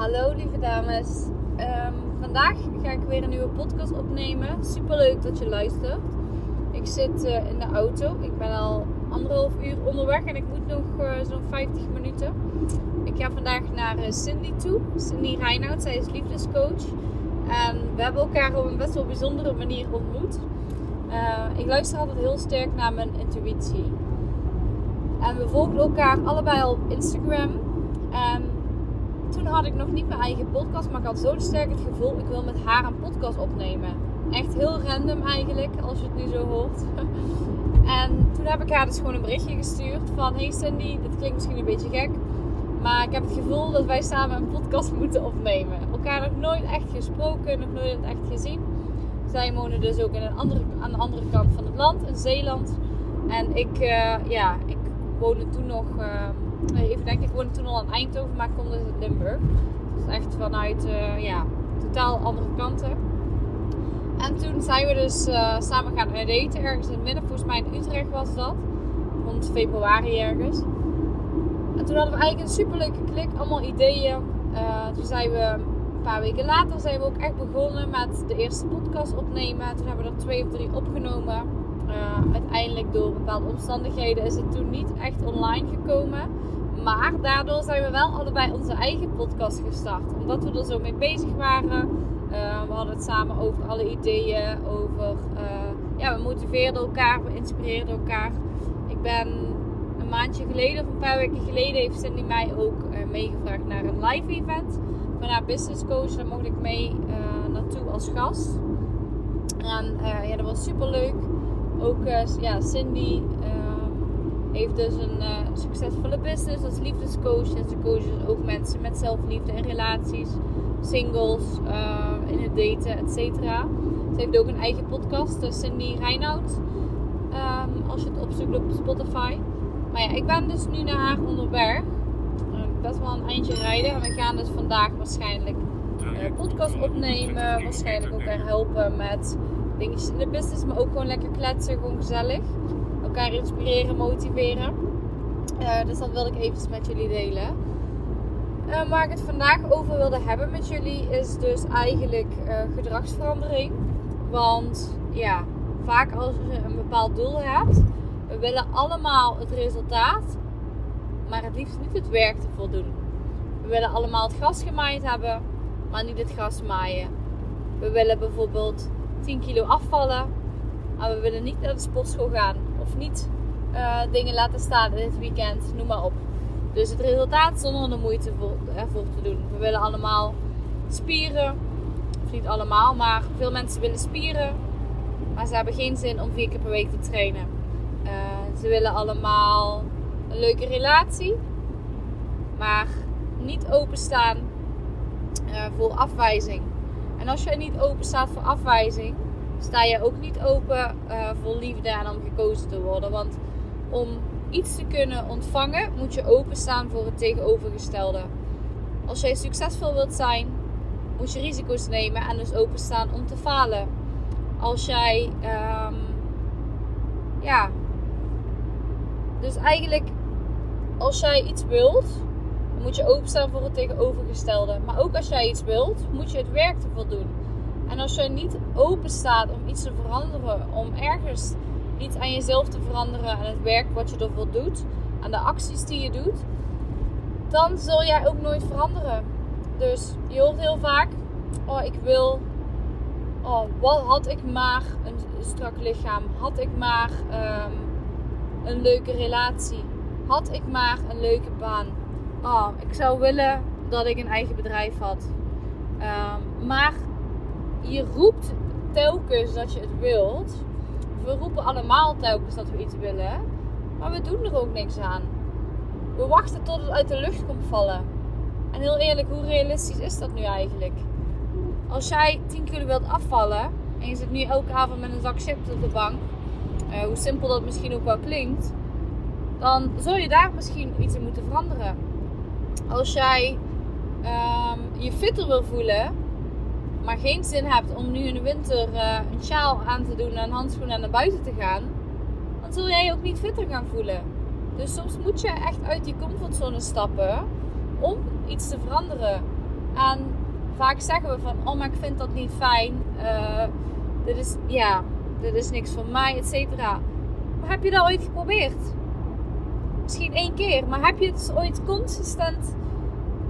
Hallo lieve dames. Ehm, vandaag ga ik weer een nieuwe podcast opnemen. Super leuk dat je luistert. Ik zit eh, in de auto. Ik ben al anderhalf uur onderweg en ik moet nog uh, zo'n 50 minuten. Ik ga vandaag naar uh, Cindy toe. Cindy Reinoud, zij is liefdescoach. En we hebben elkaar op een best wel bijzondere manier ontmoet. ik luister altijd heel sterk naar mijn intuïtie. En we volgen elkaar allebei op Instagram. Toen had ik nog niet mijn eigen podcast, maar ik had zo sterk het gevoel, ik wil met haar een podcast opnemen. Echt heel random eigenlijk, als je het nu zo hoort. en toen heb ik haar dus gewoon een berichtje gestuurd van, hey Cindy, dit klinkt misschien een beetje gek, maar ik heb het gevoel dat wij samen een podcast moeten opnemen. Elkaar nog nooit echt gesproken, nog nooit echt gezien. Zij wonen dus ook in een andere, aan de andere kant van het land, in Zeeland. En ik, uh, ja, ik woonde toen nog... Uh, even denken, ik woonde toen al in Eindhoven, maar ik kom dus in Limburg. Dus echt vanuit, uh, ja, totaal andere kanten. En toen zijn we dus uh, samen gaan daten, ergens in het midden. Volgens mij in Utrecht was dat. Rond februari ergens. En toen hadden we eigenlijk een superleuke klik, allemaal ideeën. Uh, toen zijn we een paar weken later zijn we ook echt begonnen met de eerste podcast opnemen. Toen hebben we er twee of drie opgenomen. Uiteindelijk door bepaalde omstandigheden is het toen niet echt online gekomen. Maar daardoor zijn we wel allebei onze eigen podcast gestart. Omdat we er zo mee bezig waren. Uh, we hadden het samen over alle ideeën. Over, uh, ja, we motiveerden elkaar, we inspireerden elkaar. Ik ben een maandje geleden of een paar weken geleden heeft Cindy mij ook meegevraagd naar een live event. Van haar business coach. Daar mocht ik mee naartoe als gast. En ja, dat was super leuk ook uh, ja, Cindy heeft dus een uh, succesvolle business als liefdescoach. En ze coacht ook mensen met zelfliefde en relaties, singles, uh, in het daten, et cetera. Ze heeft ook een eigen podcast, Cindy Reinoud. Um, als je het opzoekt op Spotify. Maar ja, ik ben dus nu naar haar onderweg. best wel een eindje rijden. En we gaan dus vandaag waarschijnlijk een podcast opnemen. Waarschijnlijk ook haar helpen met dingetjes in de business, maar ook gewoon lekker kletsen, gewoon gezellig. Elkaar inspireren, motiveren. Uh, dus dat wilde ik even met jullie delen. Uh, waar ik het vandaag over wilde hebben met jullie is dus eigenlijk uh, gedragsverandering. Want ja, vaak als je een bepaald doel hebt, we willen allemaal het resultaat, maar het liefst niet het werk te voldoen. We willen allemaal het gras gemaaid hebben, maar niet het gras maaien. We willen bijvoorbeeld 10 kilo afvallen. Maar we willen niet naar de sportschool gaan. Of niet uh, dingen laten staan dit weekend. Noem maar op. Dus het resultaat zonder de moeite voor, ervoor te doen. We willen allemaal spieren. Of niet allemaal, maar veel mensen willen spieren. Maar ze hebben geen zin om vier keer per week te trainen. Uh, ze willen allemaal een leuke relatie. Maar niet openstaan uh, voor afwijzing. En als je niet open staat voor afwijzing, sta je ook niet open uh, voor liefde en om gekozen te worden. Want om iets te kunnen ontvangen, moet je openstaan voor het tegenovergestelde. Als jij succesvol wilt zijn, moet je risico's nemen en dus openstaan om te falen. Als jij, um, ja, dus eigenlijk, als jij iets wilt, moet je openstaan voor het tegenovergestelde. Maar ook als jij iets wilt, moet je het werk ervoor doen. En als je niet open staat om iets te veranderen, om ergens iets aan jezelf te veranderen en het werk wat je ervoor doet, aan de acties die je doet, dan zul jij ook nooit veranderen. Dus je hoort heel vaak: Oh, ik wil. Oh, wat had ik maar een strak lichaam? Had ik maar um, een leuke relatie? Had ik maar een leuke baan? oh, ik zou willen dat ik een eigen bedrijf had. Um, maar je roept telkens dat je het wilt. We roepen allemaal telkens dat we iets willen. Maar we doen er ook niks aan. We wachten tot het uit de lucht komt vallen. En heel eerlijk, hoe realistisch is dat nu eigenlijk? Als jij 10 kilo wilt afvallen en je zit nu elke avond met een zak chips op de bank, uh, hoe simpel dat misschien ook wel klinkt, dan zul je daar misschien iets in moeten veranderen als jij um, je fitter wil voelen, maar geen zin hebt om nu in de winter uh, een sjaal aan te doen en handschoenen en naar buiten te gaan, dan zul jij je ook niet fitter gaan voelen. Dus soms moet je echt uit die comfortzone stappen om iets te veranderen. En vaak zeggen we van, oh maar ik vind dat niet fijn. Uh, dit is, ja, dit is niks voor mij, et cetera. Maar heb je dat ooit geprobeerd? Misschien één keer, maar heb je het ooit consistent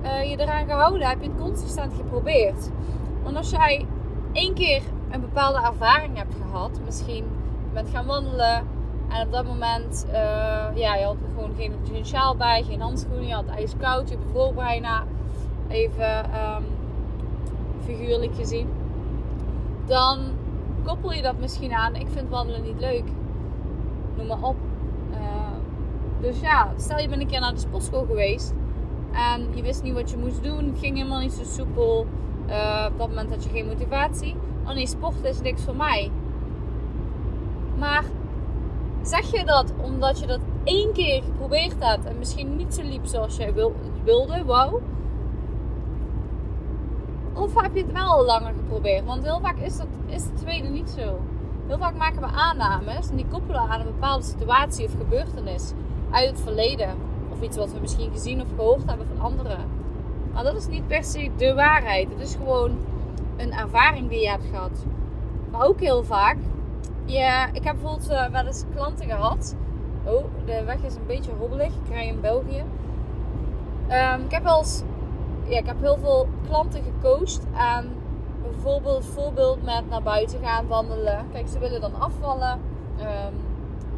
uh, je eraan gehouden? Heb je het consistent geprobeerd? Want als jij één keer een bepaalde ervaring hebt gehad, misschien met gaan wandelen en op dat moment, uh, ja, je had gewoon geen, geen sjaal bij, geen handschoenen, je had ijskoud, je bevroor bijna, even um, figuurlijk gezien. Dan koppel je dat misschien aan, ik vind wandelen niet leuk. Noem maar op. Uh, dus ja, stel je bent een keer naar de sportschool geweest en je wist niet wat je moest doen, het ging helemaal niet zo soepel. Uh, op dat moment had je geen motivatie. Oh nee, sport is niks voor mij. Maar zeg je dat omdat je dat één keer geprobeerd hebt en misschien niet zo liep zoals jij wilde, wauw? Of heb je het wel langer geprobeerd? Want heel vaak is, dat, is het tweede niet zo. Heel vaak maken we aannames en die koppelen aan een bepaalde situatie of gebeurtenis uit het verleden. Of iets wat we misschien gezien of gehoord hebben van anderen. Maar dat is niet per se de waarheid. Het is gewoon een ervaring die je hebt gehad. Maar ook heel vaak. Ja, ik heb bijvoorbeeld uh, wel eens klanten gehad. Oh, de weg is een beetje hobbelig. Ik rij in België. Um, ik heb wel ja, ik heb heel veel klanten gecoacht aan bijvoorbeeld voorbeeld met naar buiten gaan wandelen. Kijk, ze willen dan afvallen. Um,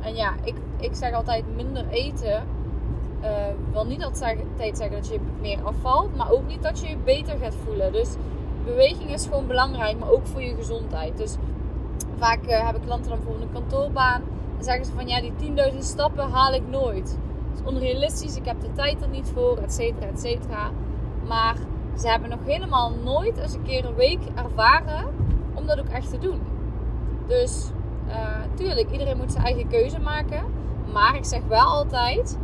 en ja, ik, ik zeg altijd minder eten. Uh, wil niet altijd zeggen dat je meer afvalt, maar ook niet dat je je beter gaat voelen. Dus beweging is gewoon belangrijk, maar ook voor je gezondheid. Dus vaak uh, hebben klanten dan bijvoorbeeld een kantoorbaan. Dan zeggen ze van ja, die 10.000 stappen haal ik nooit. Dat is onrealistisch, ik heb de tijd er niet voor, et cetera, et cetera. Maar ze hebben nog helemaal nooit eens een keer een week ervaren om dat ook echt te doen. Dus uh, tuurlijk, iedereen moet zijn eigen keuze maken. Maar ik zeg wel altijd: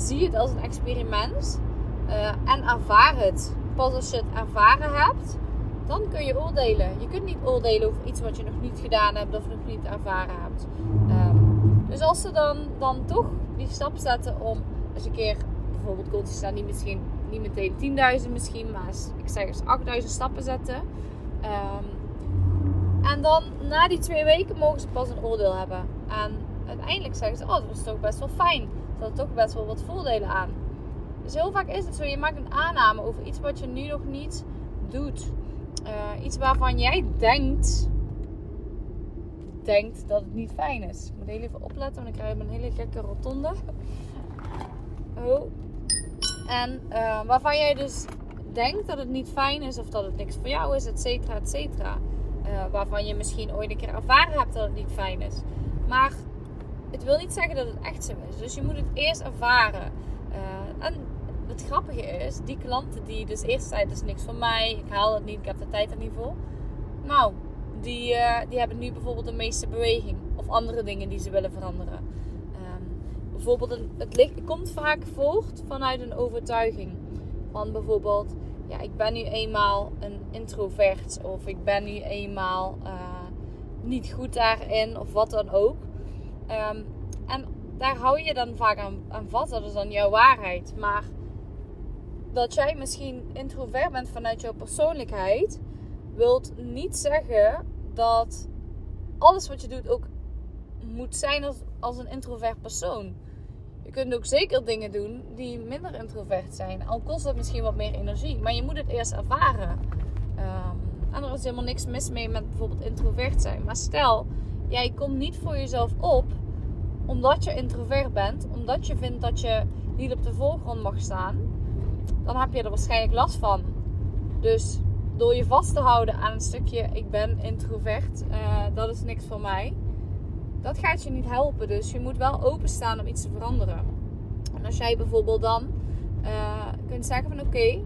zie het als een experiment uh, en ervaar het. Pas als je het ervaren hebt, dan kun je oordelen. Je kunt niet oordelen over iets wat je nog niet gedaan hebt of nog niet ervaren hebt. Um, dus als ze dan, dan toch die stap zetten om eens een keer bijvoorbeeld consistent niet misschien niet meteen 10.000 misschien, maar ik zeg eens 8.000 stappen zetten. Um, en dan na die twee weken mogen ze pas een oordeel hebben. En uiteindelijk zeggen ze, oh dat was toch best wel fijn. Er zat toch best wel wat voordelen aan. Dus heel vaak is het zo, je maakt een aanname over iets wat je nu nog niet doet. Uh, iets waarvan jij denkt, denkt dat het niet fijn is. Ik moet heel even opletten, want ik krijg een hele gekke rotonde. Oh, en uh, waarvan jij dus denkt dat het niet fijn is of dat het niks voor jou is, et cetera, et cetera. Uh, waarvan je misschien ooit een keer ervaren hebt dat het niet fijn is. Maar het wil niet zeggen dat het echt zo is. Dus je moet het eerst ervaren. Uh, en het grappige is, die klanten die dus eerst zeiden, het is niks voor mij, ik haal het niet, ik heb de tijd er niet voor. Nou, die, die hebben nu bijvoorbeeld de meeste beweging of andere dingen die ze willen veranderen bijvoorbeeld, een, het komt vaak voort vanuit een overtuiging. Van bijvoorbeeld, ja, ik ben nu eenmaal een introvert. Of ik ben nu eenmaal uh, niet goed daarin. Of wat dan ook. Um, en daar hou je dan vaak aan, vast. Dat is dan jouw waarheid. Maar dat jij misschien introvert bent vanuit jouw persoonlijkheid, wilt niet zeggen dat alles wat je doet ook moet zijn als, een introvert persoon. Je kunt ook zeker dingen doen die minder introvert zijn. Al kost dat misschien wat meer energie. Maar je moet het eerst ervaren. Um, en er is helemaal niks mis mee met bijvoorbeeld introvert zijn. Maar stel, jij komt niet voor jezelf op omdat je introvert bent. Omdat je vindt dat je niet op de voorgrond mag staan. Dan heb je er waarschijnlijk last van. Dus door je vast te houden aan een stukje ik ben introvert. Uh, dat is niks voor mij dat gaat je niet helpen. Dus je moet wel openstaan om iets te veranderen. En als jij bijvoorbeeld dan uh, kunt zeggen van oké,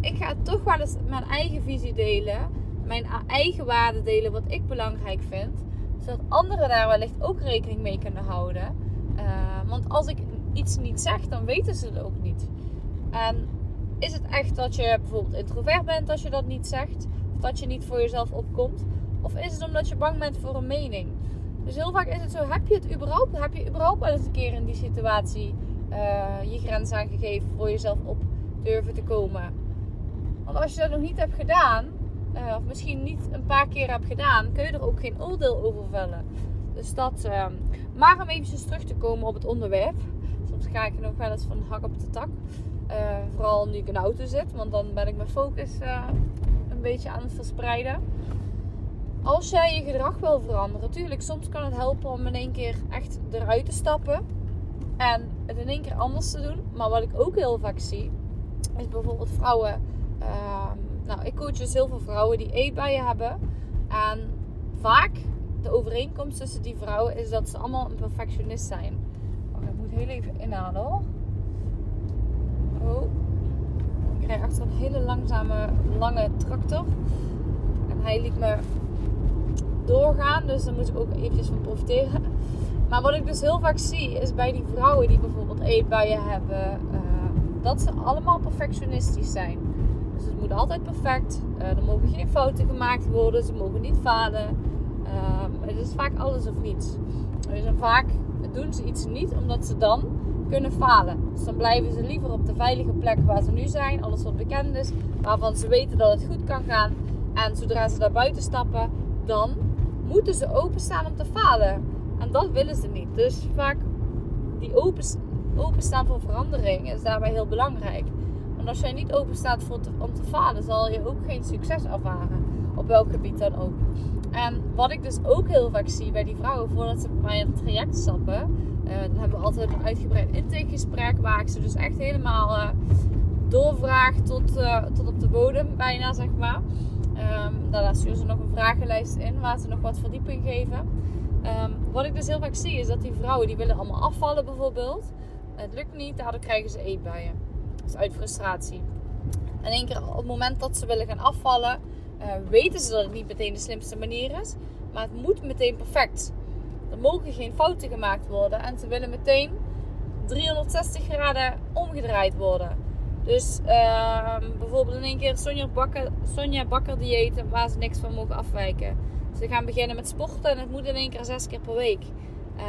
ik ga toch wel eens mijn eigen visie delen. Mijn eigen waarden delen wat ik belangrijk vind. Zodat anderen daar wellicht ook rekening mee kunnen houden. Uh, want als ik iets niet zeg, dan weten ze het ook niet. En is het echt dat je bijvoorbeeld introvert bent als je dat niet zegt? Of dat je niet voor jezelf opkomt? Of is het omdat je bang bent voor een mening? Dus heel vaak is het zo, heb je het überhaupt, heb je überhaupt wel eens een keer in die situatie uh, je grens aangegeven voor jezelf op durven te komen? Want als je dat nog niet hebt gedaan, uh, of misschien niet een paar keer hebt gedaan, kun je er ook geen oordeel over vellen. Dus dat. Uh, maar om eventjes terug te komen op het onderwerp. Soms ga ik nog wel eens van hak op de tak. Uh, vooral nu ik in de auto zit, want dan ben ik mijn focus een beetje aan het verspreiden. Als jij je gedrag wil veranderen, natuurlijk, soms kan het helpen om in één keer echt eruit te stappen en het in één keer anders te doen. Maar wat ik ook heel vaak zie, is bijvoorbeeld vrouwen. Ehm, nou, ik coach dus heel veel vrouwen die eetbuien hebben. En vaak de overeenkomst tussen die vrouwen is dat ze allemaal een perfectionist zijn. Oh, ik moet heel even inhalen. Oh. Ik rij achter een hele langzame, lange tractor. En hij liet me doorgaan. Dus daar moet ik ook eventjes van profiteren. Maar wat ik dus heel vaak zie is bij die vrouwen die bijvoorbeeld eetbuien hebben, uh, dat ze allemaal perfectionistisch zijn. Dus het moet altijd perfect. Uh, er mogen geen fouten gemaakt worden. Ze mogen niet falen. Uh, het is vaak alles of niets. Dus vaak doen ze iets niet omdat ze dan kunnen falen. Dus dan blijven ze liever op de veilige plek waar ze nu zijn. Alles wat bekend is. Waarvan ze weten dat het goed kan gaan. En zodra ze daar buiten stappen, dan moeten ze openstaan om te falen. En dat willen ze niet. Dus vaak die open, openstaan voor verandering is daarbij heel belangrijk. Want als jij niet openstaat voor om te falen, zal je ook geen succes ervaren. Op welk gebied dan ook. En wat ik dus ook heel vaak zie bij die vrouwen voordat ze bij in het traject stappen. Uh, dan hebben we altijd een uitgebreid intakegesprek waar ik ze dus echt helemaal uh, doorvraag tot, uh, tot op de bodem bijna zeg maar. Um, daarna sturen ze nog een vragenlijst in waar ze nog wat verdieping geven. Um, wat ik dus heel vaak zie is dat die vrouwen die willen allemaal afvallen bijvoorbeeld. Het lukt niet, daardoor krijgen ze eetbuien. Is uit frustratie. En één keer op het moment dat ze willen gaan afvallen, uh, weten ze dat het niet meteen de slimste manier is. Maar het moet meteen perfect. Er mogen geen fouten gemaakt worden. En ze willen meteen 360 graden omgedraaid worden. Dus uh, bijvoorbeeld in één keer Sonja Bakker, Sonja Bakker waar ze niks van mogen afwijken. Ze gaan beginnen met sporten en het moet in één keer zes keer per week. Uh,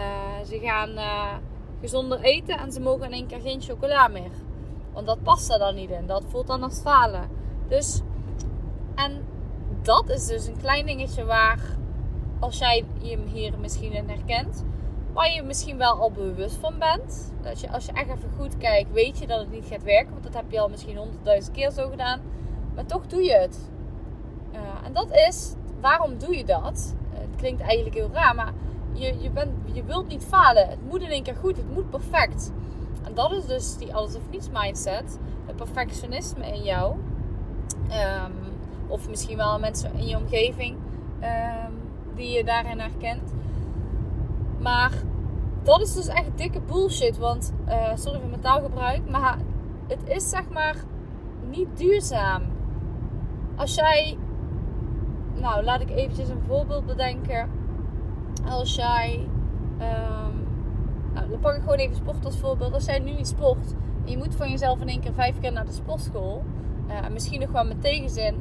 ze gaan uh, gezonder eten en ze mogen in één keer geen chocola meer. Want dat past er dan niet in. Dat voelt dan als falen. Dus, en dat is dus een klein dingetje waar, als jij je hier misschien in herkent, waar je misschien wel al bewust van bent. Dat je, als je echt even goed kijkt, weet je dat het niet gaat werken. Want dat heb je al misschien honderdduizend keer zo gedaan. Maar toch doe je het. Uh, en dat is, waarom doe je dat? Het klinkt eigenlijk heel raar, maar je, je, bent, je wilt niet falen. Het moet in één keer goed, het moet perfect. En dat is dus die alles of niets mindset. Het perfectionisme in jou. Um, of misschien wel mensen in je omgeving um, die je daarin herkent. Maar dat is dus echt dikke bullshit. Want, uh, sorry voor mijn taalgebruik, maar het is zeg maar niet duurzaam. Als jij, nou laat ik eventjes een voorbeeld bedenken. Als jij, um, nou, dan pak ik gewoon even sport als voorbeeld. Als jij nu niet sport je moet van jezelf in één keer vijf keer naar de sportschool, uh, misschien nog wel met tegenzin,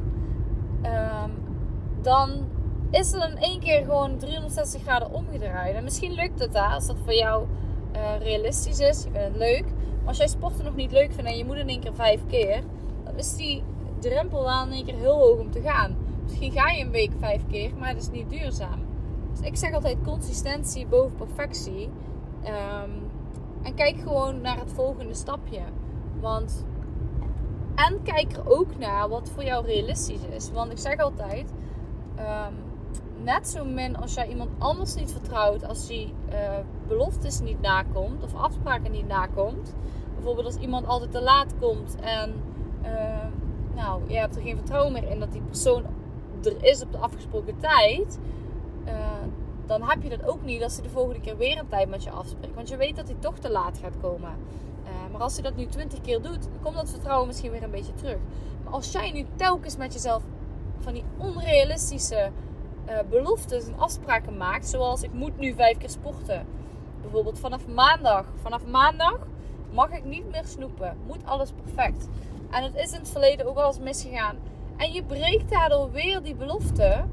um, dan is er in één keer gewoon 360 graden omgedraaid. En misschien lukt het daar, als dat voor jou uh, realistisch is. Je vindt het leuk. Maar als jij sporten nog niet leuk vindt en je moet in één keer vijf keer, dan is die drempel wel in één keer heel hoog om te gaan. Misschien ga je een week vijf keer, maar het is niet duurzaam. Dus ik zeg altijd consistentie boven perfectie. Um, en kijk gewoon naar het volgende stapje. Want. En kijk er ook naar wat voor jou realistisch is. Want ik zeg altijd. Um, net zo min als jij iemand anders niet vertrouwt als die uh, beloftes niet nakomt of afspraken niet nakomt. Bijvoorbeeld als iemand altijd te laat komt en uh, nou, je hebt er geen vertrouwen meer in dat die persoon er is op de afgesproken tijd. Dan heb je dat ook niet als hij de volgende keer weer een tijd met je afspreekt. Want je weet dat hij toch te laat gaat komen. maar als hij dat nu twintig keer doet, komt dat vertrouwen misschien weer een beetje terug. Maar als jij nu telkens met jezelf van die onrealistische uh, beloftes en afspraken maakt. Zoals ik moet nu vijf keer sporten. Bijvoorbeeld vanaf maandag. Vanaf maandag mag ik niet meer snoepen. Moet alles perfect. En het is in het verleden ook wel eens misgegaan. En je breekt daardoor weer die belofte.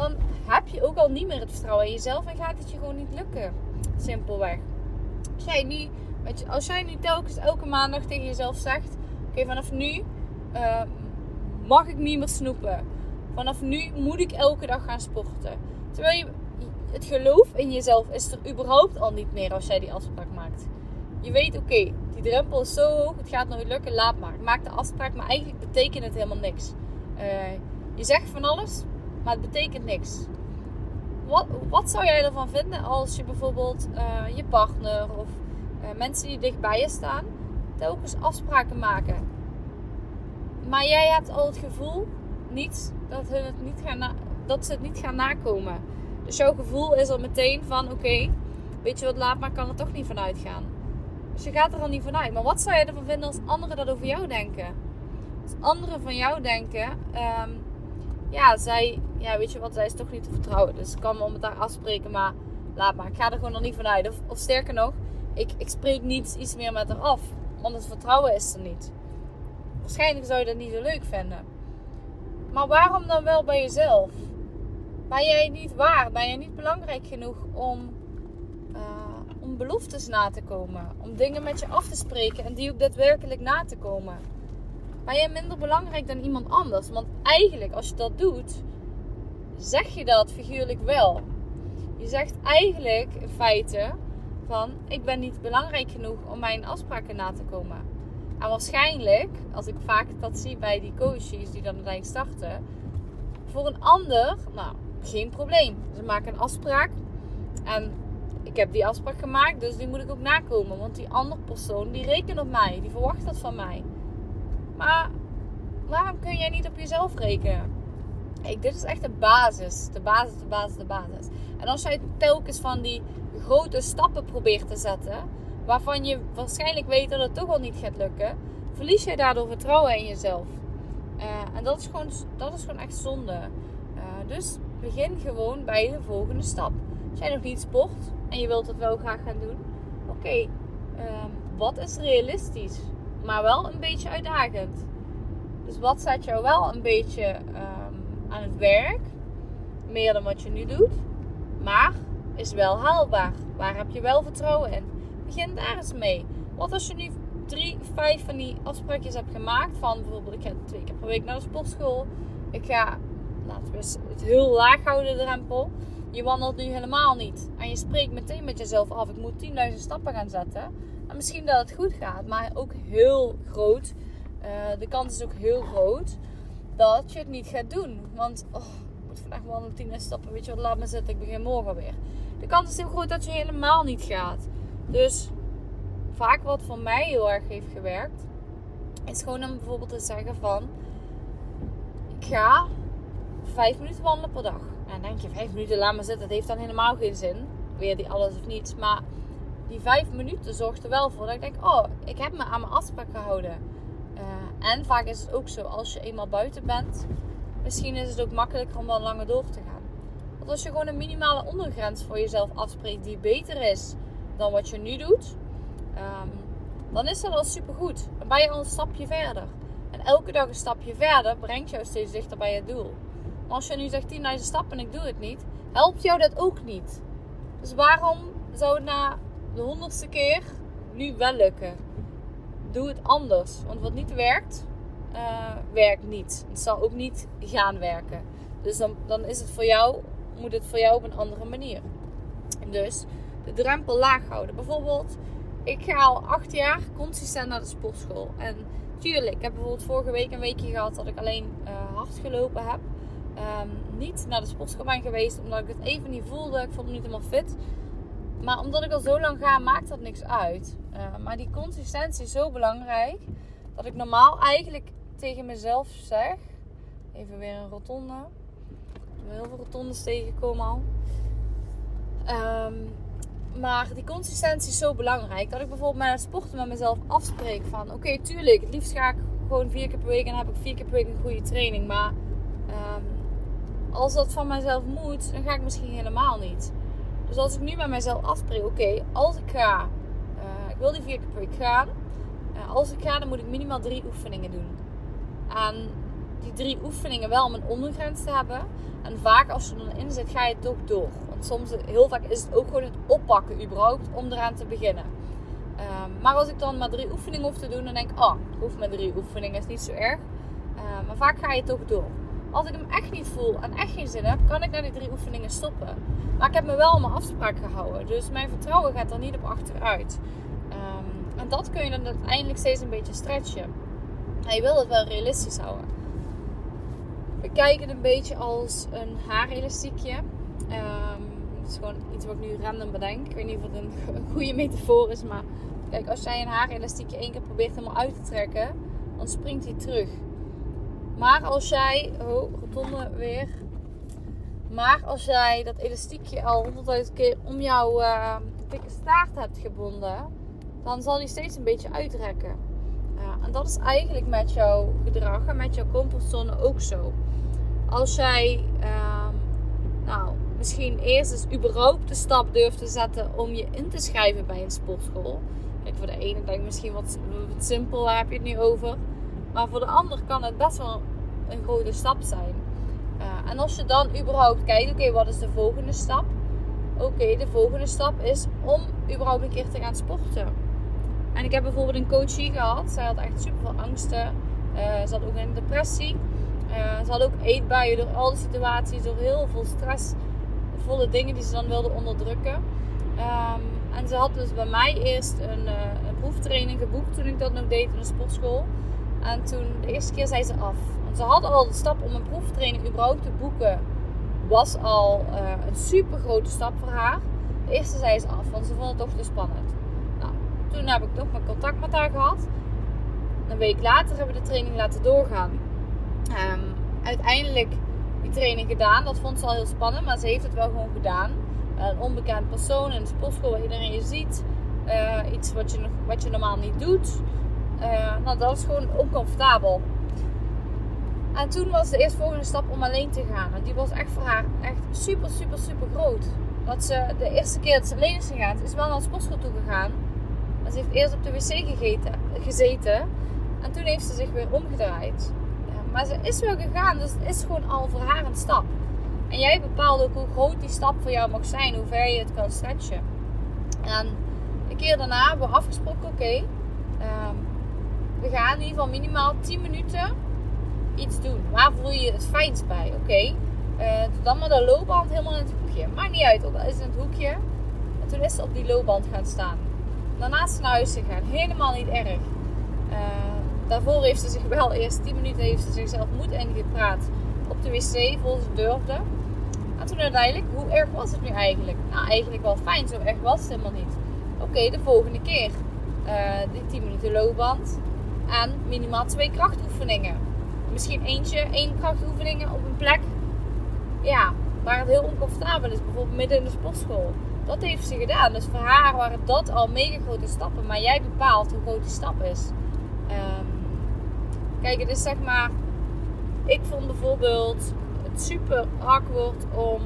Dan heb je ook al niet meer het vertrouwen in jezelf. En gaat het je gewoon niet lukken. Simpelweg. Als jij nu, als jij nu telkens elke maandag tegen jezelf zegt. Oké, vanaf nu uh, mag ik niet meer snoepen. Vanaf nu moet ik elke dag gaan sporten. Terwijl je, het geloof in jezelf is er überhaupt al niet meer als jij die afspraak maakt. Je weet, oké, die drempel is zo hoog, het gaat nooit lukken, laat maar. Maak de afspraak, maar eigenlijk betekent het helemaal niks. Uh, je zegt van alles, maar het betekent niks. Wat, wat zou jij ervan vinden als je bijvoorbeeld uh, je partner of uh, mensen die dichtbij je staan, telkens afspraken maken? Maar jij hebt al het gevoel niet dat, hun het niet gaan dat ze het niet gaan nakomen. Dus jouw gevoel is al meteen van oké, weet je wat, laat maar, kan er toch niet vanuit gaan. Dus je gaat er al niet vanuit. Maar wat zou je ervan vinden als anderen dat over jou denken? Als anderen van jou denken, um, ja, zij, ja, weet je wat, zij is toch niet te vertrouwen. Dus ik kan me met haar afspreken, maar laat maar. Ik ga er gewoon nog niet vanuit. Of, of sterker nog, ik, ik spreek niet iets meer met haar af. Want het vertrouwen is er niet. Waarschijnlijk zou je dat niet zo leuk vinden. Maar waarom dan wel bij jezelf? Ben jij niet waar? Ben jij niet belangrijk genoeg om, uh, om beloftes na te komen? Om dingen met je af te spreken en die ook daadwerkelijk na te komen? Ben jij minder belangrijk dan iemand anders? Want eigenlijk, als je dat doet, zeg je dat figuurlijk wel. Je zegt eigenlijk in feite van: Ik ben niet belangrijk genoeg om mijn afspraken na te komen. En waarschijnlijk, als ik vaak dat zie bij die coaches die dan uiteindelijk starten, voor een ander, nou, geen probleem. Ze maken een afspraak en ik heb die afspraak gemaakt, dus die moet ik ook nakomen. Want die andere persoon, die rekent op mij, die verwacht dat van mij. Maar waarom kun jij niet op jezelf rekenen? Ik, dit is echt de basis, de basis, de basis, de basis. En als jij telkens van die grote stappen probeert te zetten, waarvan je waarschijnlijk weet dat het toch al niet gaat lukken, verlies je daardoor vertrouwen in jezelf. Uh, en dat is, gewoon, dat is gewoon echt zonde. Uh, dus begin gewoon bij de volgende stap. Als jij nog niet sport en je wilt het wel graag gaan doen, oké, uh, wat is realistisch? Maar wel een beetje uitdagend. Dus wat zet jou wel een beetje um, aan het werk? Meer dan wat je nu doet. Maar is wel haalbaar. Waar heb je wel vertrouwen in? begin daar eens mee. Wat als je nu drie, vijf van die afspraakjes hebt gemaakt. Van bijvoorbeeld, ik ga twee keer per week naar de sportschool. Ik ga, laten we het heel laag houden, de drempel. Je wandelt nu helemaal niet. En je spreekt meteen met jezelf af. Ik moet 10.000 stappen gaan zetten. En misschien dat het goed gaat. Maar ook heel groot. Uh, de kans is ook heel groot. Dat je het niet gaat doen. Want, oh, ik moet vandaag wandelen 10.000 stappen. Weet je wat, laat me zitten. Ik begin morgen weer. De kans is heel groot dat je helemaal niet gaat. Dus vaak wat voor mij heel erg heeft gewerkt, is gewoon om bijvoorbeeld te zeggen van, ik ga vijf minuten wandelen per dag. En dan denk je, vijf minuten, laat me zitten, dat heeft dan helemaal geen zin. Weer die alles of niets. Maar die vijf minuten zorgt er wel voor dat ik denk, oh, ik heb me aan mijn afspraak gehouden. Uh, en vaak is het ook zo, als je eenmaal buiten bent, misschien is het ook makkelijker om wel langer door te gaan. Want als je gewoon een minimale ondergrens voor jezelf afspreekt die beter is dan wat je nu doet, ehm, dan is dat al supergoed. Dan ben je al een stapje verder. En elke dag een stapje verder brengt jou steeds dichter bij je doel. Maar als je nu zegt 10.000 stappen en ik doe het niet, helpt jou dat ook niet. Dus waarom zou na de honderdste keer nu wel lukken? Doe het anders. Want wat niet werkt, uh, werkt niet. Het zal ook niet gaan werken. Dus dan, dan is het voor jou, moet het voor jou op een andere manier. Dus de drempel laag houden. Bijvoorbeeld, ik ga al acht jaar consistent naar de sportschool. En tuurlijk, ik heb bijvoorbeeld vorige week een weekje gehad dat ik alleen uh, hard gelopen heb. Um, niet naar de sportschool ben geweest omdat ik het even niet voelde. Ik vond me niet helemaal fit. Maar omdat ik al zo lang ga, maakt dat niks uit. Uh, maar die consistentie is zo belangrijk dat ik normaal eigenlijk tegen mezelf zeg. Even weer een rotonde. Ik heb heel veel rotondes tegengekomen al. Um, maar die consistentie is zo belangrijk. Dat ik bijvoorbeeld met sporten met mezelf afspreek van... Oké, tuurlijk, het liefst ga ik gewoon vier keer per week en heb ik vier keer per week een goede training. Maar um, als dat van mezelf moet, dan ga ik misschien helemaal niet. Dus als ik nu met mezelf afspreek... Oké, als ik ga... Uh, ik wil die vier keer per week gaan. Uh, als ik ga, dan moet ik minimaal drie oefeningen doen. En die drie oefeningen wel om een ondergrens te hebben. En vaak als je er dan in zit, ga je toch door soms, heel vaak is het ook gewoon het oppakken überhaupt om eraan te beginnen. Um, maar als ik dan maar drie oefeningen hoef te doen, dan denk ik, oh, ik hoef maar drie oefeningen, is niet zo erg. Eh, maar vaak ga je toch door. Als ik hem echt niet voel en echt geen zin heb, kan ik na die drie oefeningen stoppen. Maar ik heb me wel aan mijn afspraak gehouden. Dus mijn vertrouwen gaat er niet op achteruit. Ehm, en dat kun je dan uiteindelijk steeds een beetje stretchen. En je wil het wel realistisch houden. We kijken het een beetje als een haarelastiekje. Um, het is gewoon iets wat ik nu random bedenk. Ik weet niet of het een goede metafoor is. Maar kijk, als jij een haarelastiekje één keer probeert helemaal uit te trekken, dan springt hij terug. Maar als jij, oh, rotonde weer. Maar als jij dat elastiekje al honderdduizend keer om jouw uh, dikke staart hebt gebonden, dan zal die steeds een beetje uitrekken. Uh, en dat is eigenlijk met jouw gedrag en met jouw comfortzone ook zo. Als jij, uh, nou, misschien eerst eens überhaupt de stap durft te zetten om je in te schrijven bij een sportschool. Kijk, voor de ene denk ik misschien wat, wat simpel, heb je het nu over? Maar voor de ander kan het best wel een grote stap zijn. Uh, en als je dan überhaupt kijkt, oké, wat is de volgende stap? Oké, de volgende stap is om überhaupt een keer te gaan sporten. En ik heb bijvoorbeeld een coachie gehad. Zij had echt super veel angsten. Uh, ze had ook een depressie. Uh, ze had ook eetbuien door al die situaties, door heel veel stressvolle dingen die ze dan wilde onderdrukken. Um, en ze had dus bij mij eerst een, een proeftraining geboekt toen ik dat nog deed in een sportschool. En toen, de eerste keer zei ze af. Want ze had al de stap om een proeftraining überhaupt te boeken. Was al uh, een super grote stap voor haar. De eerste zei ze af, want ze vond het toch te spannend. Nou, toen heb ik nog maar contact met haar gehad. Een week later hebben we de training laten doorgaan. Um, uiteindelijk die training gedaan. Dat vond ze al heel spannend, maar ze heeft het wel gewoon gedaan. Een onbekend persoon in de sportschool waar iedereen je ziet. Uh, iets wat je, wat je normaal niet doet. Uh, nou, dat is gewoon oncomfortabel. En toen was de eerstvolgende stap om alleen te gaan. En die was echt voor haar echt super, super, super groot. Dat ze de eerste keer dat ze alleen is gegaan, is wel naar de sportschool toe gegaan. Maar ze heeft eerst op de wc gegeten, gezeten. En toen heeft ze zich weer omgedraaid. Maar ze is wel gegaan, dus het is gewoon al voor haar een stap. En jij bepaalt ook hoe groot die stap voor jou mag zijn, hoe ver je het kan stretchen. En een keer daarna hebben we afgesproken: oké, um, we gaan in ieder geval minimaal 10 minuten iets doen. Waar voel je het fijnst bij? Oké, okay, uh, doe dan maar de loopband helemaal in het hoekje. Maakt niet uit, al is in het hoekje. En toen is ze op die loopband gaan staan. Daarna is ze naar huis gegaan. Helemaal niet erg. Uh, Daarvoor heeft ze zich wel eerst 10 minuten heeft ze zichzelf moed ingepraat op de wc, vol ze durfde. En toen uiteindelijk, hoe erg was het nu eigenlijk? Nou, eigenlijk wel fijn, zo erg was het helemaal niet. Oké, de volgende keer uh, die 10 minuten loopband en minimaal twee krachtoefeningen. Misschien eentje, één krachtoefeningen op een plek ja, waar het heel oncomfortabel is, bijvoorbeeld midden in de sportschool. Dat heeft ze gedaan. Dus voor haar waren dat al mega grote stappen, maar jij bepaalt hoe groot die stap is. Um, Kijk, het is zeg maar. Ik vond bijvoorbeeld het super awkward om.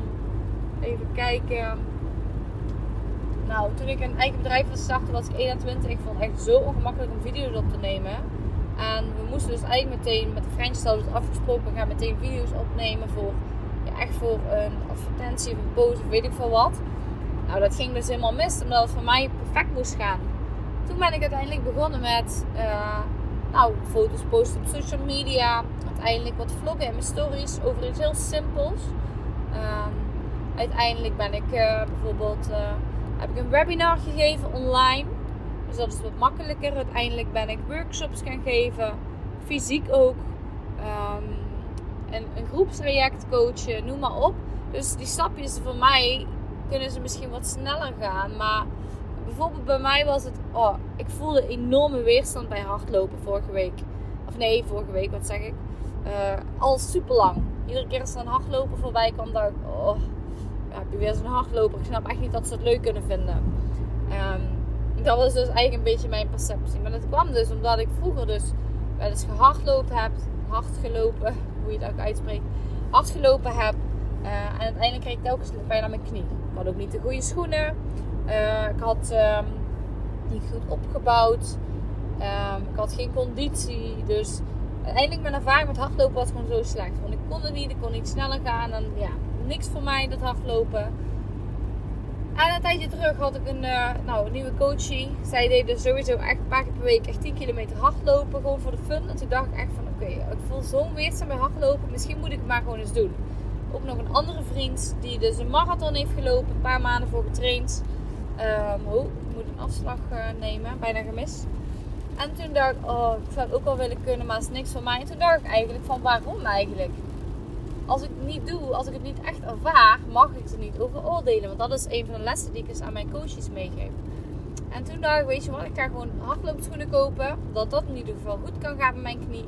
Even kijken. Nou, toen ik een eigen bedrijf was starten, was ik 21. Ik vond het echt zo ongemakkelijk om video's op te nemen. En we moesten dus eigenlijk meteen met de French afgesproken. We gaan meteen video's opnemen voor. Ja, echt voor een advertentie of een post of weet ik veel wat. Nou, dat ging dus helemaal mis, omdat het voor mij perfect moest gaan. Toen ben ik uiteindelijk begonnen met. Uh, nou, foto's posten op social media. Uiteindelijk wat vloggen en mijn stories over iets heel simpels. Um, uiteindelijk ben ik uh, bijvoorbeeld uh, heb ik een webinar gegeven online. Dus dat is wat makkelijker. Uiteindelijk ben ik workshops gaan geven. Fysiek ook. Um, een, een groepstraject coachen, noem maar op. Dus die stapjes voor mij kunnen ze misschien wat sneller gaan. Maar bijvoorbeeld bij mij was het, oh, ik voelde enorme weerstand bij hardlopen vorige week. Of nee, vorige week, wat zeg ik? Uh, al super lang. Iedere keer als er een hardloper voorbij kwam, dacht ik, oh, heb je weer zo'n hardloper. Ik snap echt niet dat ze het leuk kunnen vinden. Um, dat was dus eigenlijk een beetje mijn perceptie. Maar dat kwam dus omdat ik vroeger dus wel eens gehardlopen heb, hard gelopen, hoe je het ook uitspreekt, hard gelopen heb. Uh, en uiteindelijk kreeg ik telkens bijna mijn knie. Ik had ook niet de goede schoenen. Uh, ik had um, niet goed opgebouwd. Um, ik had geen conditie. Dus uiteindelijk mijn ervaring met hardlopen was gewoon zo slecht. Want ik kon het niet, ik kon niet sneller gaan. En ja, niks voor mij dat hardlopen. En een tijdje terug had ik een, uh, nou, nieuwe coachie. Zij deden sowieso echt een paar keer per week echt 10 kilometer hardlopen. Gewoon voor de fun. En toen dacht ik echt van oké, ik voel zo'n weerstand bij hardlopen. Misschien moet ik het maar gewoon eens doen. Ook nog een andere vriend die dus een marathon heeft gelopen. Een paar maanden voor getraind. Um, oh, ik moet een afslag uh, nemen. Bijna gemist. En toen dacht ik, oh, ik zou het ook wel willen kunnen, maar het is niks van mij. En toen dacht ik eigenlijk van waarom eigenlijk? Niet doe, als ik het niet echt ervaar, mag ik er niet over oordelen. Want dat is een van de lessen die ik eens aan mijn coaches meegeef. En toen dacht ik, weet je wat, ik ga gewoon hardloopschoenen kopen. Dat dat in ieder geval goed kan gaan met mijn knie.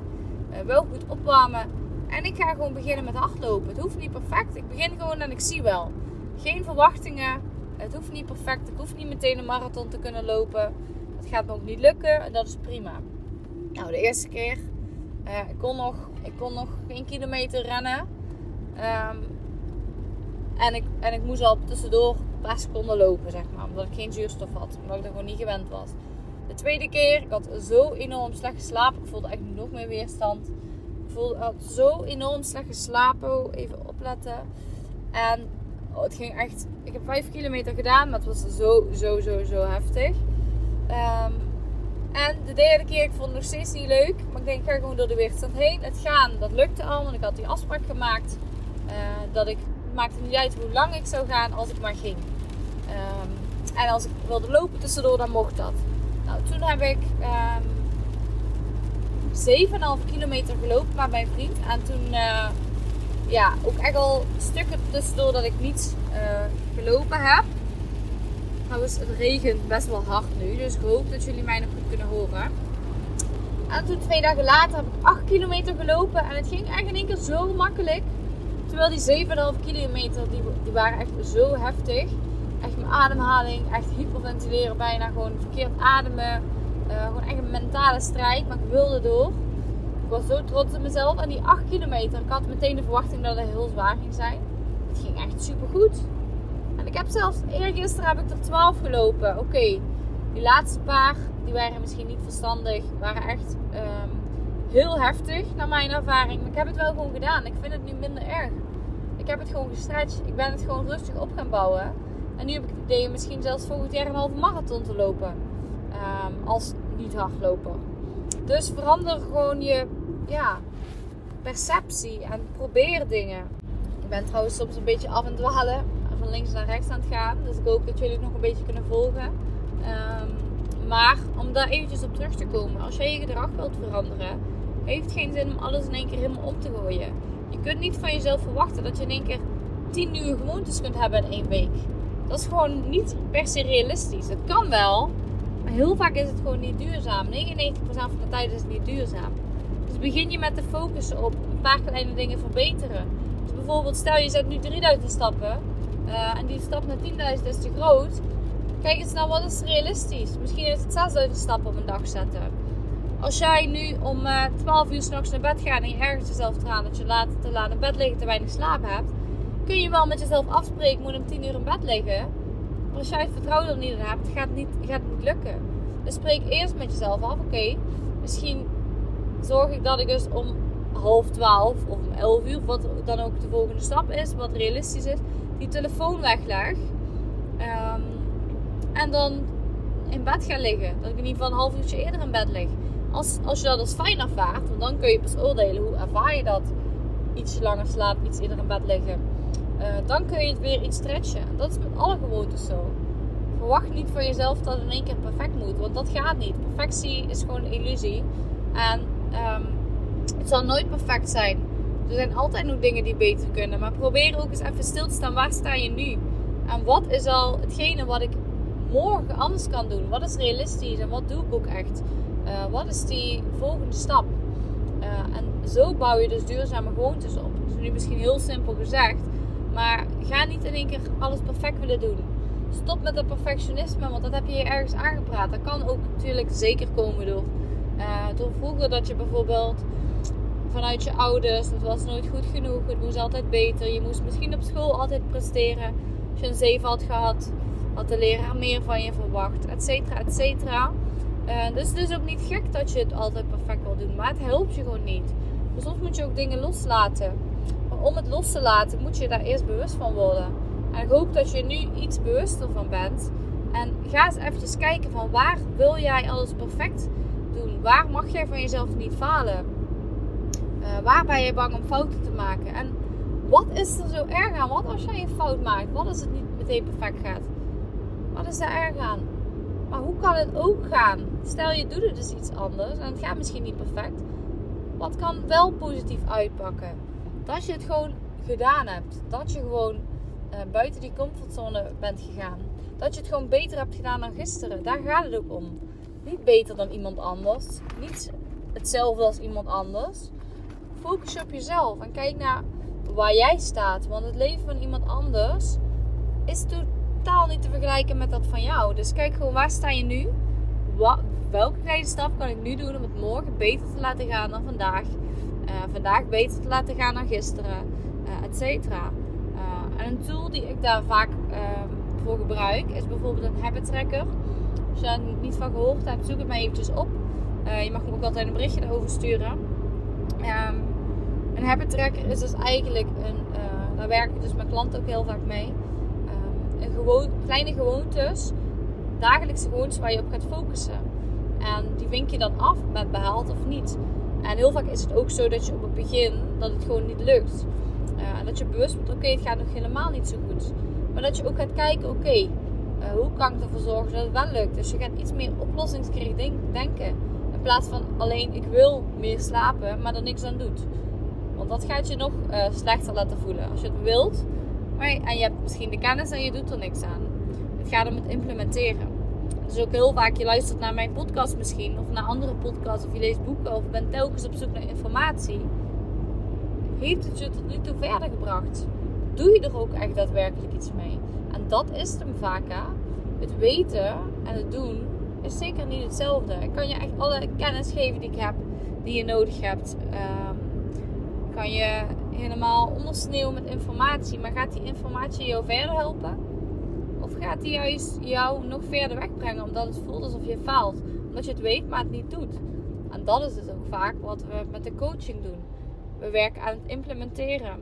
Uh, wel goed opwarmen. En ik ga gewoon beginnen met hardlopen. Het hoeft niet perfect. Ik begin gewoon en ik zie wel. Geen verwachtingen. Het hoeft niet perfect. Ik hoef niet meteen een marathon te kunnen lopen. Het gaat me ook niet lukken. En dat is prima. Nou, de eerste keer. Uh, ik, kon nog, ik kon nog geen kilometer rennen. Um, en, ik, en ik moest al tussendoor een paar seconden lopen, zeg maar. Omdat ik geen zuurstof had. Omdat ik er gewoon niet gewend was. De tweede keer, ik had zo enorm slecht geslapen. Ik voelde echt nog meer weerstand. Ik voelde, had zo enorm slecht geslapen. Even opletten. En oh, het ging echt... Ik heb 5 kilometer gedaan, maar het was zo, zo, zo, zo heftig. Um, en de derde keer, ik vond het nog steeds niet leuk. Maar ik denk, ik ga gewoon door de weerstand heen. Het gaan, dat lukte al. Want ik had die afspraak gemaakt. Uh, dat ik, maakte niet uit hoe lang ik zou gaan als ik maar ging. Um, en als ik wilde lopen tussendoor, dan mocht dat. Nou, toen heb ik um, ehm, 7,5 kilometer gelopen met mijn vriend. En toen, uh, ja, ook echt al stukken tussendoor dat ik niet uh, gelopen heb. Trouwens, het regent best wel hard nu. Dus ik hoop dat jullie mij nog goed kunnen horen. En toen twee dagen later heb ik 8 kilometer gelopen. En het ging echt in één keer zo makkelijk. Terwijl die 7,5 kilometer, die, die waren echt zo heftig. Echt mijn ademhaling, echt hyperventileren bijna. Gewoon verkeerd ademen. Uh, gewoon echt een mentale strijd. Maar ik wilde door. Ik was zo trots op mezelf. En die 8 kilometer, ik had meteen de verwachting dat het heel zwaar ging zijn. Het ging echt super goed. En ik heb zelfs, eergisteren heb ik er 12 gelopen. Oké, die laatste paar, die waren misschien niet verstandig. Waren echt um, heel heftig naar mijn ervaring. Maar ik heb het wel gewoon gedaan. Ik vind het nu minder erg. Ik heb het gewoon gestretched. Ik ben het gewoon rustig op gaan bouwen. En nu heb ik het idee misschien zelfs volgend jaar een halve marathon te lopen. Um, als niet hardloper. Dus verander gewoon je ja, perceptie en probeer dingen. Ik ben trouwens soms een beetje af en dwalen. Van links naar rechts aan het gaan. Dus ik hoop dat jullie het nog een beetje kunnen volgen. Um, maar om daar eventjes op terug te komen. Als jij je gedrag wilt veranderen heeft geen zin om alles in één keer helemaal om te gooien. Kunt niet van jezelf verwachten dat je in één keer 10 nieuwe gewoontes kunt hebben in één week. Dat is gewoon niet per se realistisch. Het kan wel, maar heel vaak is het gewoon niet duurzaam. 99% van de tijd is het niet duurzaam. Dus begin je met te focussen op een paar kleine dingen verbeteren. Dus bijvoorbeeld, stel je zet nu 3000 stappen uh, en die stap naar 10.000 is te groot. Kijk eens naar wat is realistisch. Misschien is het 6000 stappen op een dag zetten als jij nu om uh, eh, 12 uur s'nachts naar bed gaat en je ergens jezelf eraan dat je laat, te laat in bed liggen, te weinig slaap hebt, kun je wel met jezelf afspreken, moet om 10 uur in bed liggen. Maar als jij het vertrouwen er niet in hebt, gaat het niet, gaat het niet lukken. Dus spreek eerst met jezelf af, oké, misschien zorg ik dat ik dus om half 12 of om 11 uur, wat dan ook de volgende stap is, wat realistisch is, die telefoon wegleg. Um, en dan in bed ga liggen. Dat ik in ieder geval een half uurtje eerder in bed lig. Als, als je dat als fijn ervaart, want dan kun je pas oordelen hoe ervaar je dat. Iets langer slapen, iets eerder in bed liggen. Uh, dan kun je het weer iets stretchen. Dat is met alle gewoontes zo. Verwacht niet van jezelf dat het in één keer perfect moet, want dat gaat niet. Perfectie is gewoon een illusie. En um, het zal nooit perfect zijn. Er zijn altijd nog dingen die beter kunnen. Maar probeer ook eens even stil te staan. Waar sta je nu? En wat is al hetgene wat ik morgen anders kan doen? Wat is realistisch en wat doe ik ook echt? Uh, wat is die volgende stap? Uh, en zo bouw je dus duurzame gewoontes op. Dat is nu misschien heel simpel gezegd. Maar ga niet in één keer alles perfect willen doen. Stop met dat perfectionisme, want dat heb je je ergens aangepraat. Dat kan ook natuurlijk zeker komen door, uh, door vroeger dat je bijvoorbeeld vanuit je ouders, dat was nooit goed genoeg, het moest altijd beter. Je moest misschien op school altijd presteren. Als je een 7 had gehad, had de leraar meer van je verwacht, et cetera, et cetera. Uh, dus het is ook niet gek dat je het altijd perfect wil doen, maar het helpt je gewoon niet. Dus soms moet je ook dingen loslaten. Maar om het los te laten, moet je daar eerst bewust van worden. En ik hoop dat je nu iets bewuster van bent. En ga eens eventjes kijken van waar wil jij alles perfect doen? Waar mag jij van jezelf niet falen? Uh, waar ben je bang om fouten te maken? En wat is er zo erg aan? Wat als jij een fout maakt? Wat als het niet meteen perfect gaat? Wat is daar erg aan? Maar hoe kan het ook gaan? Stel je doet het dus iets anders en het gaat misschien niet perfect. Wat kan wel positief uitpakken? Dat je het gewoon gedaan hebt. Dat je gewoon uh, buiten die comfortzone bent gegaan. Dat je het gewoon beter hebt gedaan dan gisteren. Daar gaat het ook om. Niet beter dan iemand anders. Niet hetzelfde als iemand anders. Focus op jezelf en kijk naar waar jij staat. Want het leven van iemand anders is niet te vergelijken met dat van jou. Dus kijk gewoon waar sta je nu? Wat, welke kleine stap kan ik nu doen om het morgen beter te laten gaan dan vandaag? Uh, vandaag beter te laten gaan dan gisteren, uh, et cetera. Uh, en een tool die ik daar vaak ehm, voor gebruik is bijvoorbeeld een habit tracker. Als je daar niet van gehoord hebt, zoek het mij eventjes op. je mag me ook altijd een berichtje erover sturen. Um, een habit tracker is dus eigenlijk een, daar werk ik dus met klanten ook heel vaak mee. Gewoon, kleine gewoontes, dagelijkse gewoontes waar je op gaat focussen. En die vink je dan af met behaald of niet. En heel vaak is het ook zo dat je op het begin dat het gewoon niet lukt. Uh, dat je bewust wordt, oké, het gaat nog helemaal niet zo goed. Maar dat je ook gaat kijken, oké, uh, hoe kan ik ervoor zorgen dat het wel lukt? Dus je gaat iets meer oplossingsgericht denken. In plaats van alleen, ik wil meer slapen, maar er niks aan doet. Want dat gaat je nog uh, slechter laten voelen. Als je het wilt, maar, en je hebt misschien de kennis en je doet er niks aan. Het gaat om het implementeren. Dus ook heel vaak, je luistert naar mijn podcast misschien, of naar andere podcasts, of je leest boeken, of bent telkens op zoek naar informatie. Heeft het je tot nu toe verder gebracht? Doe je er ook echt daadwerkelijk iets mee? En dat is het hem vaak? Het weten en het doen is zeker niet hetzelfde. Ik kan je echt alle kennis geven die ik heb, die je nodig hebt. Um, kan je helemaal ondersneeuwen met informatie, maar gaat die informatie jou verder helpen? Of gaat die juist jou nog verder wegbrengen omdat het voelt alsof je faalt? Omdat je het weet, maar het niet doet. En dat is dus ook vaak wat we met de coaching doen. We werken aan het implementeren.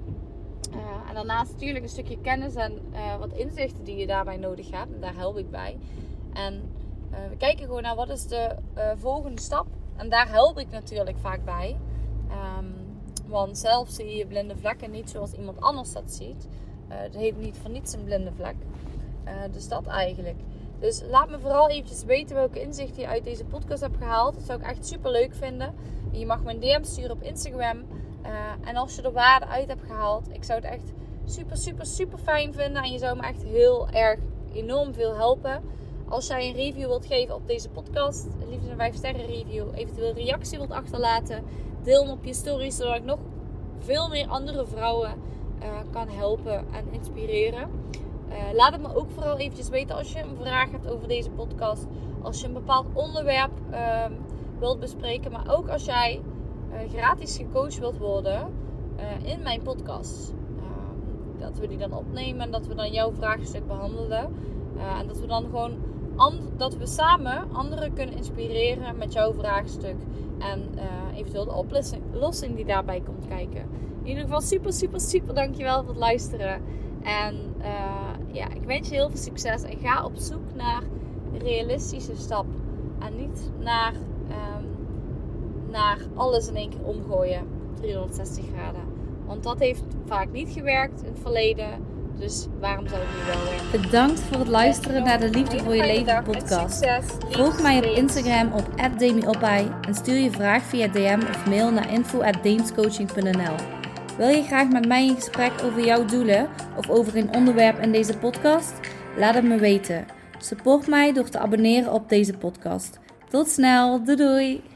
Uh, en daarnaast natuurlijk een stukje kennis en uh, wat inzichten die je daarbij nodig hebt. Daar help ik bij. En uh, we kijken gewoon naar wat is de volgende stap. En daar help ik natuurlijk vaak bij. Um, want zelf zie je blinde vlekken niet zoals iemand anders dat ziet. het heet niet voor niets een blinde vlek. Uh, dus dat eigenlijk. Dus laat me vooral eventjes weten welke inzichten je uit deze podcast hebt gehaald. Dat zou ik echt super leuk vinden. Je mag me een DM sturen op Instagram. Uh, en als je er waarde uit hebt gehaald, ik zou het echt super, super, super fijn vinden. En je zou me echt heel erg enorm veel helpen. Als jij een review wilt geven op deze podcast, liefst een 5 sterren review, eventueel reactie wilt achterlaten, deel op je stories, zodat ik nog veel meer andere vrouwen uh, kan helpen en inspireren. Uh, laat het me ook vooral eventjes weten als je een vraag hebt over deze podcast. Als je een bepaald onderwerp uh, wilt bespreken. Maar ook als jij uh, gratis gecoacht wilt worden eh, in mijn podcast. Ehm, dat we die dan opnemen en dat we dan jouw vraagstuk behandelen. en dat we dan gewoon dat we samen anderen kunnen inspireren met jouw vraagstuk. En eventueel de oplossing die daarbij komt kijken. In ieder geval super, super, super dankjewel voor het luisteren. En ja, ik wens je heel veel succes en ga op zoek naar realistische stap. En niet naar, um, naar alles in één keer omgooien, 360 graden. Want dat heeft vaak niet gewerkt in het verleden. Dus waarom zou het nu wel werken? Bedankt voor het luisteren naar de Liefde voor je Leven podcast. Volg mij op Instagram op @demiopai en stuur je vraag via DM of mail naar info@deemscoaching.nl. Wil je graag met mij in gesprek over jouw doelen of over een onderwerp in deze podcast? Laat het me weten. Support mij door te abonneren op deze podcast. Tot snel, doei doei!